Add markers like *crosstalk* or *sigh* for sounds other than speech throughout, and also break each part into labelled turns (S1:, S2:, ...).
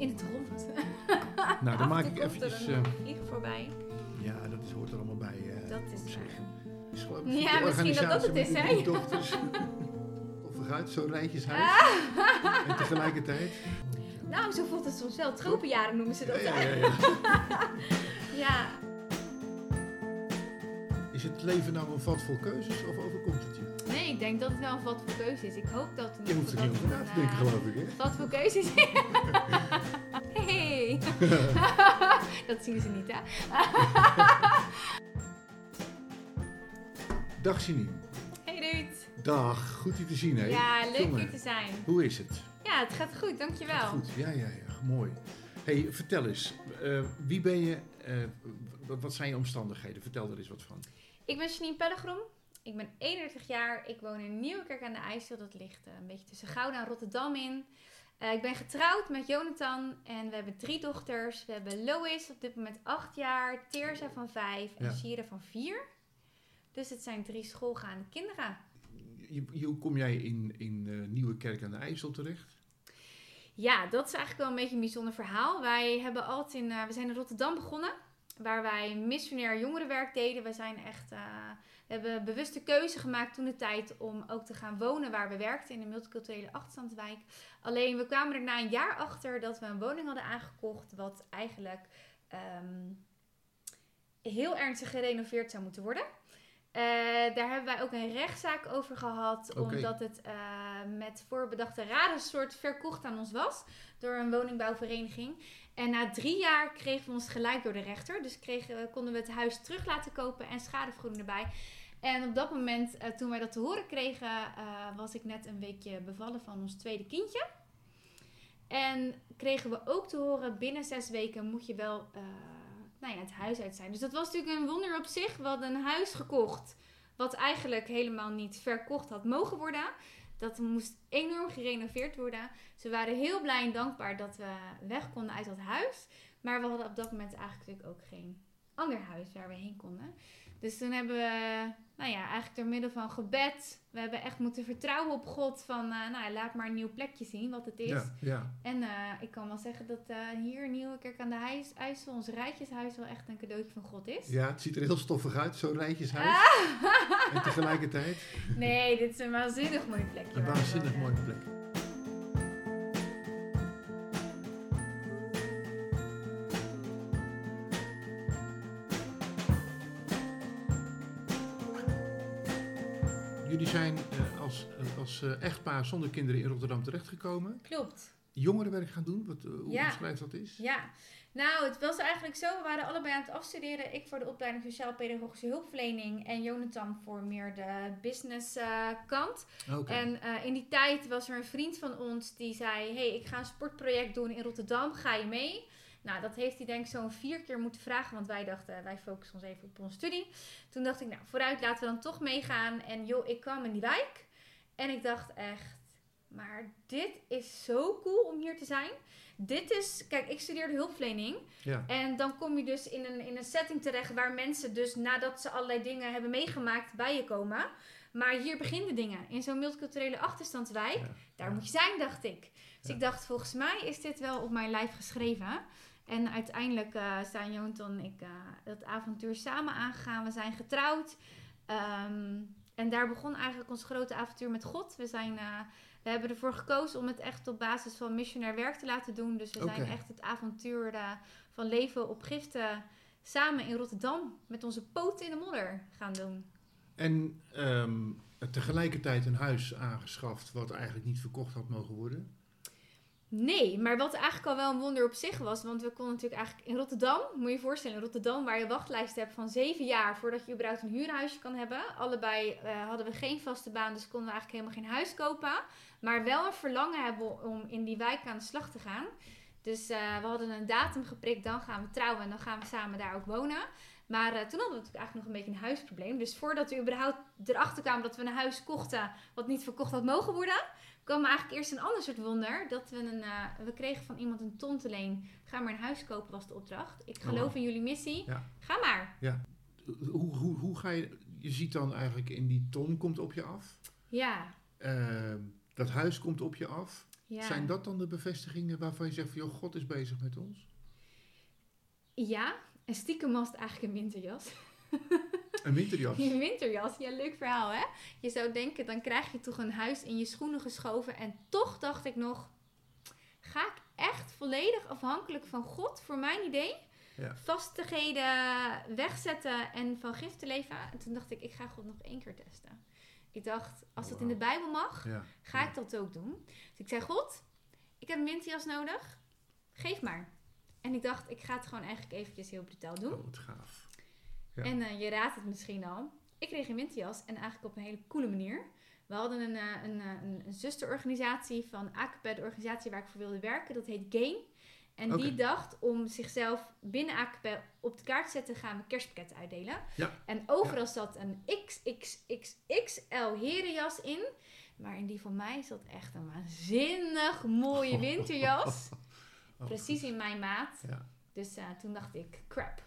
S1: In het rond. *laughs*
S2: Nou, dan maak ik eventjes...
S1: er
S2: eh,
S1: vlieg voorbij.
S2: ja, dat is, hoort er allemaal bij. eh,
S1: Dat is waar.
S2: Is
S1: Ja, misschien dat dat het is, hè?
S2: dochters. Toffig uit, zo'n rijtjeshuis.
S1: Ah.
S2: En tegelijkertijd...
S1: Nou, zo voelt het soms wel. Tropenjaren noemen ze dat.
S2: ja,
S1: hè?
S2: ja, ja.
S1: ja. *laughs*
S2: Is het leven nou een vat vol keuzes of overkomt het je?
S1: Nee, ik denk dat het wel een vat voor keuze is. Ik hoop dat het
S2: Je hoeft er niet over
S1: het
S2: na te denken, geloof ik, hè?
S1: Wat voor keuzes? *laughs* hey. *laughs* dat zien ze niet, hè? *laughs*
S2: Dag Janine.
S1: Hey Ruud.
S2: Dag, goed je te zien, hè?
S1: Ja, leuk
S2: Jongen,
S1: hier te zijn.
S2: Hoe is het?
S1: Ja, het gaat goed, dankjewel.
S2: Goed, ja, ja, ja, mooi. hey, vertel eens, eh, wie ben je, eh, wat zijn je omstandigheden? Vertel er eens wat van.
S1: Ik ben Janine Pellegrom. Ik ben 31 jaar. Ik woon in Nieuwekerk aan de IJssel. Dat ligt eh, een beetje tussen Gouda en Rotterdam in. Eh, ik ben getrouwd met Jonathan en we hebben drie dochters. We hebben Lois op dit moment 8 jaar, Teersa van 5 en
S2: Ja.
S1: Shira van 4. Dus het zijn drie schoolgaande kinderen.
S2: Hoe kom jij in, in eh, Nieuwe Kerk aan de IJssel terecht?
S1: Ja, dat is eigenlijk wel een beetje een bijzonder verhaal. Wij hebben altijd in, we zijn in Rotterdam begonnen, waar wij missionair jongerenwerk deden. We zijn echt, eh, we hebben een bewuste keuze gemaakt toen de tijd om ook te gaan wonen waar we werkten in de multiculturele achterstandswijk. Alleen we kwamen er na een jaar achter dat we een woning hadden aangekocht, wat eigenlijk ehm, heel ernstig gerenoveerd zou moeten worden. Eh, daar hebben wij ook een rechtszaak over gehad, omdat het eh, met voorbedachte raden soort verkocht aan ons was door een woningbouwvereniging. En na drie jaar kregen we ons gelijk door de rechter. Dus kregen, konden we het huis terug laten kopen en schadevergoeding erbij. En op dat moment, eh, toen wij dat te horen kregen, eh, was ik net een weekje bevallen van ons tweede kindje. En kregen we ook te horen, binnen zes weken moet je wel eh, nou ja, het huis uit zijn. Dus dat was natuurlijk een wonder op zich. We hadden een huis gekocht, wat eigenlijk helemaal niet verkocht had mogen worden. Dat moest enorm gerenoveerd worden. Ze waren heel blij en dankbaar dat we weg konden uit dat huis. Maar we hadden op dat moment eigenlijk ook geen ander huis waar we heen konden. Dus toen hebben we, nou ja, eigenlijk door middel van gebed, we hebben echt moeten vertrouwen op God van, eh, nou laat maar een nieuw plekje zien wat het is.
S2: Ja, ja.
S1: En eh, ik kan wel zeggen dat eh, hier in Nieuwekerk aan de Huis- IJssel, ons rijtjeshuis, wel echt een cadeautje van God is.
S2: ja, het ziet er heel stoffig uit, zo'n rijtjeshuis.
S1: Ah!
S2: En tegelijkertijd *laughs*
S1: Nee, dit is een waanzinnig mooi plekje.
S2: een waanzinnig mooie plek. Jullie zijn eh, als, als eh, echtpaar zonder kinderen in Rotterdam terechtgekomen.
S1: Klopt.
S2: Jongerenwerk gaan doen, wat, eh, hoe
S1: Ja.
S2: dat is?
S1: Ja, nou, het was eigenlijk zo. We waren allebei aan het afstuderen. Ik voor de opleiding Sociaal-Pedagogische Hulpverlening en Jonathan voor meer de business eh, kant.
S2: Oké.
S1: En eh, in die tijd was er een vriend van ons die zei: hey, ik ga een sportproject doen in Rotterdam. Ga je mee? Nou, dat heeft hij denk ik zo'n vier keer moeten vragen, want wij dachten, wij focussen ons even op onze studie. Toen dacht ik, nou, vooruit, laten we dan toch meegaan. En joh, ik kwam in die wijk en ik dacht echt, maar dit is zo cool om hier te zijn. Dit is, kijk, ik studeerde hulpverlening.
S2: Ja.
S1: En dan kom je dus in een, in een setting terecht waar mensen dus nadat ze allerlei dingen hebben meegemaakt bij je komen. Maar hier beginnen dingen. In zo'n multiculturele achterstandswijk.
S2: Ja.
S1: Daar moet je zijn, dacht ik. Dus ik dacht, volgens mij is dit wel op mijn lijf geschreven. En uiteindelijk eh, zijn Jonathan en ik eh, dat avontuur samen aangegaan. We zijn getrouwd. Ehm, en daar begon eigenlijk ons grote avontuur met God. We, zijn, eh, we hebben ervoor gekozen om het echt op basis van missionair werk te laten doen. Dus we zijn echt het avontuur van leven op giften samen in Rotterdam met onze poten in de modder gaan doen.
S2: En ehm, tegelijkertijd een huis aangeschaft wat eigenlijk niet verkocht had mogen worden.
S1: Nee, maar wat eigenlijk al wel een wonder op zich was, want we konden natuurlijk eigenlijk in Rotterdam, moet je je voorstellen, in Rotterdam waar je wachtlijst hebt van zeven jaar voordat je überhaupt een huurhuisje kan hebben. Allebei eh, hadden we geen vaste baan, dus konden we eigenlijk helemaal geen huis kopen. Maar wel een verlangen hebben om in die wijk aan de slag te gaan. Dus eh, we hadden een datum geprikt, dan gaan we trouwen en dan gaan we samen daar ook wonen. Maar eh, toen hadden we natuurlijk eigenlijk nog een beetje een huisprobleem. Dus voordat we überhaupt erachter kwamen dat we een huis kochten wat niet verkocht had mogen worden, kwam eigenlijk eerst een ander soort wonder. Dat we een, eh, we kregen van iemand een ton te leen. Ga maar een huis kopen was de opdracht. Ik
S2: Oh,
S1: geloof in jullie missie.
S2: Ja.
S1: Ga maar.
S2: Hoe, hoe, hoe ga je, je ziet dan eigenlijk in die ton komt op je af.
S1: Ja,
S2: Ehm, dat huis komt op je af.
S1: Ja.
S2: Zijn dat dan de bevestigingen waarvan je zegt van, joh, God is bezig met ons?
S1: Ja, en stiekem was het eigenlijk een winterjas. *laughs*
S2: Een winterjas. *laughs*
S1: Een winterjas, ja, leuk verhaal hè. Je zou denken, dan krijg je toch een huis in je schoenen geschoven. En toch dacht ik nog, ga ik echt volledig afhankelijk van God voor mijn idee?
S2: Ja.
S1: Vastigheden wegzetten en van gif te leven? En toen dacht ik, ik ga God nog één keer testen. Ik dacht, als dat in de Bijbel mag,
S2: Ja.
S1: ga ik dat ook doen. Dus ik zei, God, ik heb een winterjas nodig. Geef maar. En ik dacht, ik ga het gewoon eigenlijk eventjes heel brutaal doen.
S2: Oh, gaaf. Ja.
S1: En eh, je raadt het misschien al. Ik kreeg een winterjas en eigenlijk op een hele coole manier. We hadden een, eh, een, eh, een, een zusterorganisatie van AKP, de organisatie waar ik voor wilde werken. Dat heet Gain. En die dacht om zichzelf binnen AKP op de kaart te zetten, gaan we kerstpakketten uitdelen.
S2: Ja.
S1: En overal zat een XXXXL herenjas in. Maar in die van mij zat echt een waanzinnig mooie *laughs* winterjas.
S2: Oh,
S1: Precies in mijn maat.
S2: Ja.
S1: Dus toen dacht ik, crap.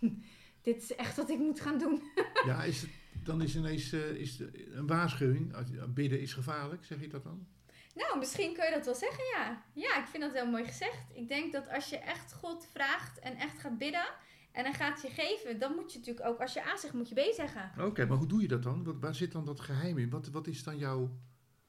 S1: *laughs* Dit is echt wat ik moet gaan doen. *laughs*
S2: Ja, is het, dan is ineens eh, is de- een waarschuwing. Bidden is gevaarlijk, zeg je dat dan?
S1: Nou, misschien kun je dat wel zeggen, ja. Ja, ik vind dat heel mooi gezegd. Ik denk dat als je echt God vraagt en echt gaat bidden en hij gaat je geven, dan moet je natuurlijk ook, als je A zegt, moet je B zeggen.
S2: Oké, maar hoe doe je dat dan? Wat, waar zit dan dat geheim in? Wat, wat is dan jouw...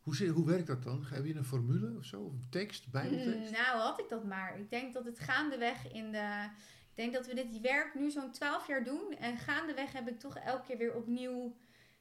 S2: Hoe, hoe werkt dat dan? Heb je een formule of zo? Of een tekst, bijbeltekst?
S1: Mm, nou, had ik dat maar. Ik denk dat het gaandeweg in de... Ik denk dat we dit werk nu zo'n 12 jaar doen. En gaandeweg heb ik toch elke keer weer opnieuw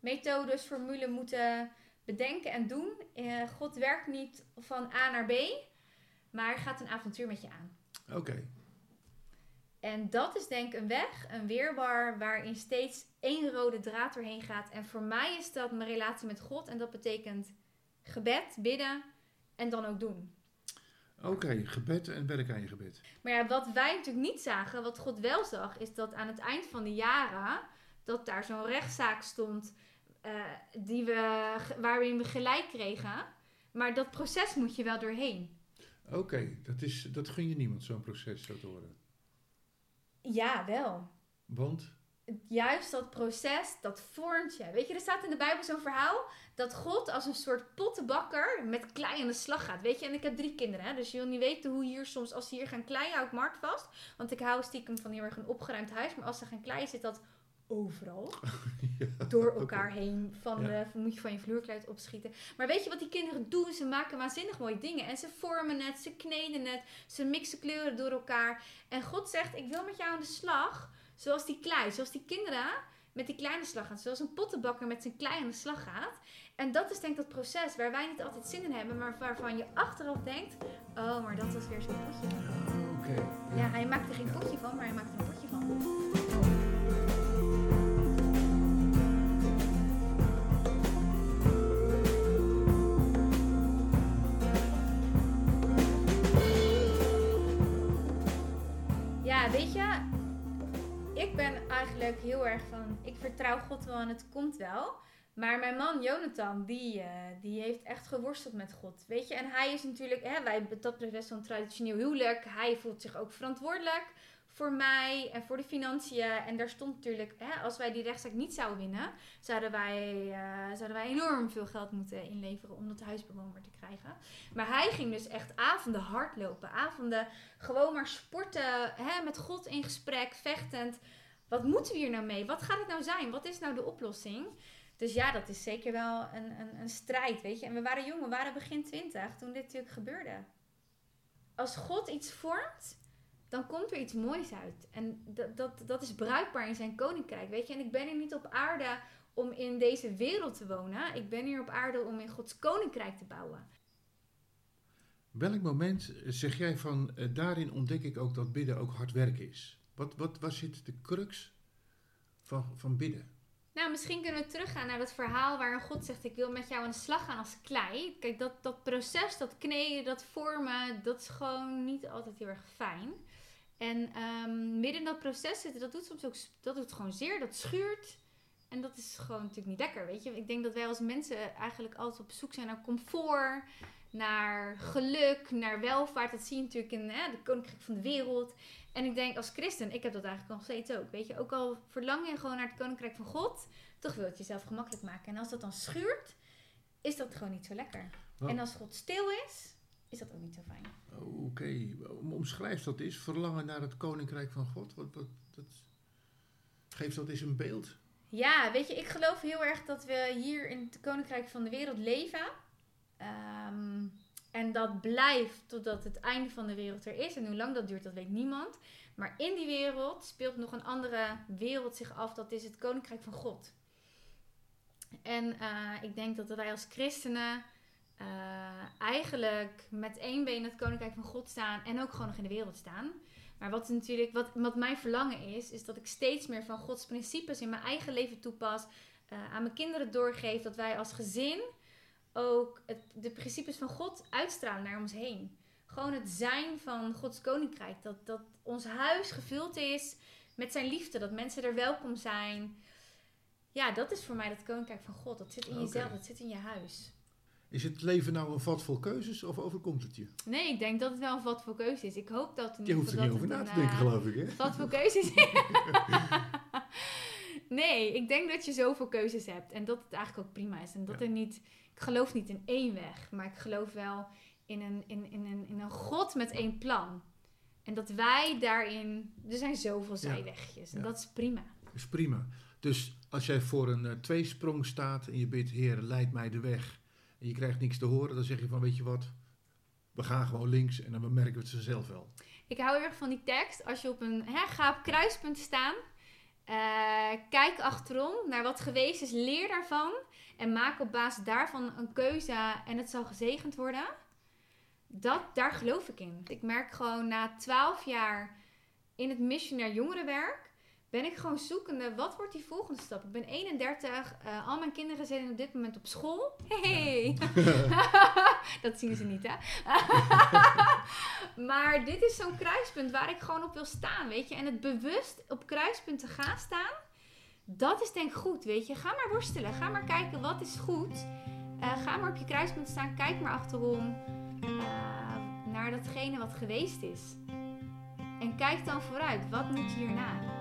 S1: methodes, formules moeten bedenken en doen. Eh, God werkt niet van A naar B, maar gaat een avontuur met je aan.
S2: Oké,
S1: En dat is denk ik een weg, een weerwar, waarin steeds één rode draad doorheen gaat. En voor mij is dat mijn relatie met God. En dat betekent gebed, bidden en dan ook doen.
S2: Oké, gebed en werk aan je gebed.
S1: Maar ja, wat wij natuurlijk niet zagen, wat God wel zag, is dat aan het eind van de jaren, dat daar zo'n rechtszaak stond eh, die we, waarin we gelijk kregen. Maar dat proces moet je wel doorheen.
S2: Oké, dat is dat gun je niemand, zo'n proces zo te horen.
S1: Ja, wel.
S2: Want?
S1: Juist dat proces, dat vormt je. Weet je, er staat in de Bijbel zo'n verhaal dat God als een soort pottenbakker met klei aan de slag gaat. Weet je, en ik heb drie kinderen, hè, dus je wil niet weten hoe hier soms, als ze hier gaan klei, hou ik Mart vast. Want ik hou stiekem van heel erg een opgeruimd huis, maar als ze gaan klei, zit dat overal. *laughs*
S2: Ja,
S1: Door elkaar heen. Van
S2: Ja.
S1: de, moet je van je vloerkleed opschieten. Maar weet je wat die kinderen doen? Ze maken waanzinnig mooie dingen. En ze vormen het, ze kneden het, ze mixen kleuren door elkaar. En God zegt, ik wil met jou aan de slag. Zoals die klei, zoals die kinderen met die kleine slag gaan. Zoals een pottenbakker met zijn klei aan de slag gaat. En dat is denk ik dat proces waar wij niet altijd zin in hebben. Maar waarvan je achteraf denkt, oh, maar dat was weer zo'n potje.
S2: Ah, Oké.
S1: Ja, hij maakt er geen potje van, maar hij maakt er een potje van. Ik ben eigenlijk heel erg van, ik vertrouw God wel en het komt wel. Maar mijn man Jonathan, die, eh, die heeft echt geworsteld met God. Weet je, en hij is natuurlijk, hè, wij hebben dat best wel een traditioneel huwelijk. Hij voelt zich ook verantwoordelijk voor mij en voor de financiën. En daar stond natuurlijk, hè, als wij die rechtszaak niet zouden winnen, zouden wij, eh, zouden wij enorm veel geld moeten inleveren om dat huisbewoner te krijgen. Maar hij ging dus echt avonden hardlopen, avonden gewoon maar sporten, hè, met God in gesprek, vechtend. Wat moeten we hier nou mee? Wat gaat het nou zijn? Wat is nou de oplossing? Dus ja, dat is zeker wel een, een, een strijd, weet je. En we waren jong, we waren begin twintig toen dit natuurlijk gebeurde. Als God iets vormt, dan komt er iets moois uit. En dat, dat, dat is bruikbaar in zijn koninkrijk, weet je. En ik ben hier niet op aarde om in deze wereld te wonen. Ik ben hier op aarde om in Gods koninkrijk te bouwen.
S2: Welk moment zeg jij van, eh, daarin ontdek ik ook dat bidden ook hard werken is? Wat, wat, waar zit de crux van, van bidden?
S1: Nou, misschien kunnen we teruggaan naar dat verhaal waarin God zegt: Ik wil met jou aan de slag gaan als klei. Kijk, dat, dat proces, dat kneden, dat vormen, dat is gewoon niet altijd heel erg fijn. En ehm, midden in dat proces zitten, dat doet soms ook dat doet gewoon zeer, dat schuurt. En dat is gewoon natuurlijk niet lekker, weet je. Ik denk dat wij als mensen eigenlijk altijd op zoek zijn naar comfort, naar geluk, naar welvaart. Dat zie je natuurlijk in hè, de koninkrijk van de wereld. En ik denk als christen, ik heb dat eigenlijk nog steeds ook. Weet je, ook al verlang je gewoon naar het koninkrijk van God, toch wil het jezelf gemakkelijk maken. En als dat dan schuurt, is dat gewoon niet zo lekker. En als God stil is, is dat ook niet zo fijn.
S2: Oké, omschrijf dat eens. Verlangen naar het koninkrijk van God. Wat, wat, dat... Geef dat eens een beeld.
S1: Ja, weet je, ik geloof heel erg dat we hier in het koninkrijk van de wereld leven. Ehm, en dat blijft totdat het einde van de wereld er is. En hoe lang dat duurt, dat weet niemand. Maar in die wereld speelt nog een andere wereld zich af. Dat is het koninkrijk van God. En eh, ik denk dat wij als christenen eh, eigenlijk met één been het koninkrijk van God staan en ook gewoon nog in de wereld staan. Maar wat natuurlijk, wat, wat mijn verlangen is, is dat ik steeds meer van Gods principes in mijn eigen leven toepas, uh, aan mijn kinderen doorgeef, dat wij als gezin ook het, de principes van God uitstralen naar ons heen. Gewoon het zijn van Gods koninkrijk. Dat, dat ons huis gevuld is met zijn liefde. Dat mensen er welkom zijn. Ja, dat is voor mij dat koninkrijk van God. Dat zit in jezelf, dat zit in je huis.
S2: Is het leven nou een vat vol keuzes of overkomt het je?
S1: Nee, ik denk dat het wel een vat vol keuzes is. Ik hoop dat
S2: het Je hoeft er niet over na te denken, uh, geloof ik. Hè?
S1: Vat vol keuzes *laughs* Nee, ik denk dat je zoveel keuzes hebt. En dat het eigenlijk ook prima is. En dat er niet... Ik geloof niet in één weg. Maar ik geloof wel in een, in, in, een, in een God met één plan. En dat wij daarin... Er zijn zoveel zijwegjes. En dat is prima.
S2: Dat is prima. Dus als jij voor een uh, tweesprong staat en je bidt... Heer, leid mij de weg en je krijgt niks te horen, dan zeg je van weet je wat, we gaan gewoon links en dan bemerken we het zelf wel.
S1: Ik hou erg van die tekst. Als je op een hè, ga op kruispunt staan, uh, kijk achterom naar wat geweest is, leer daarvan en maak op basis daarvan een keuze en het zal gezegend worden. Dat, daar geloof ik in. Ik merk gewoon na twaalf jaar in het missionair jongerenwerk ben ik gewoon zoekende, wat wordt die volgende stap? Ik ben 31, uh, eh, al mijn kinderen zijn op dit moment op school. Hey! *laughs* dat zien ze niet, hè? *laughs* maar dit is zo'n kruispunt waar ik gewoon op wil staan, weet je? En het bewust op kruispunten gaan staan, dat is denk ik goed, weet je? Ga maar worstelen, ga maar kijken wat is goed. Uh, ga maar op je kruispunt staan, kijk maar achterom uh, naar datgene wat geweest is. En kijk dan vooruit, wat moet hierna?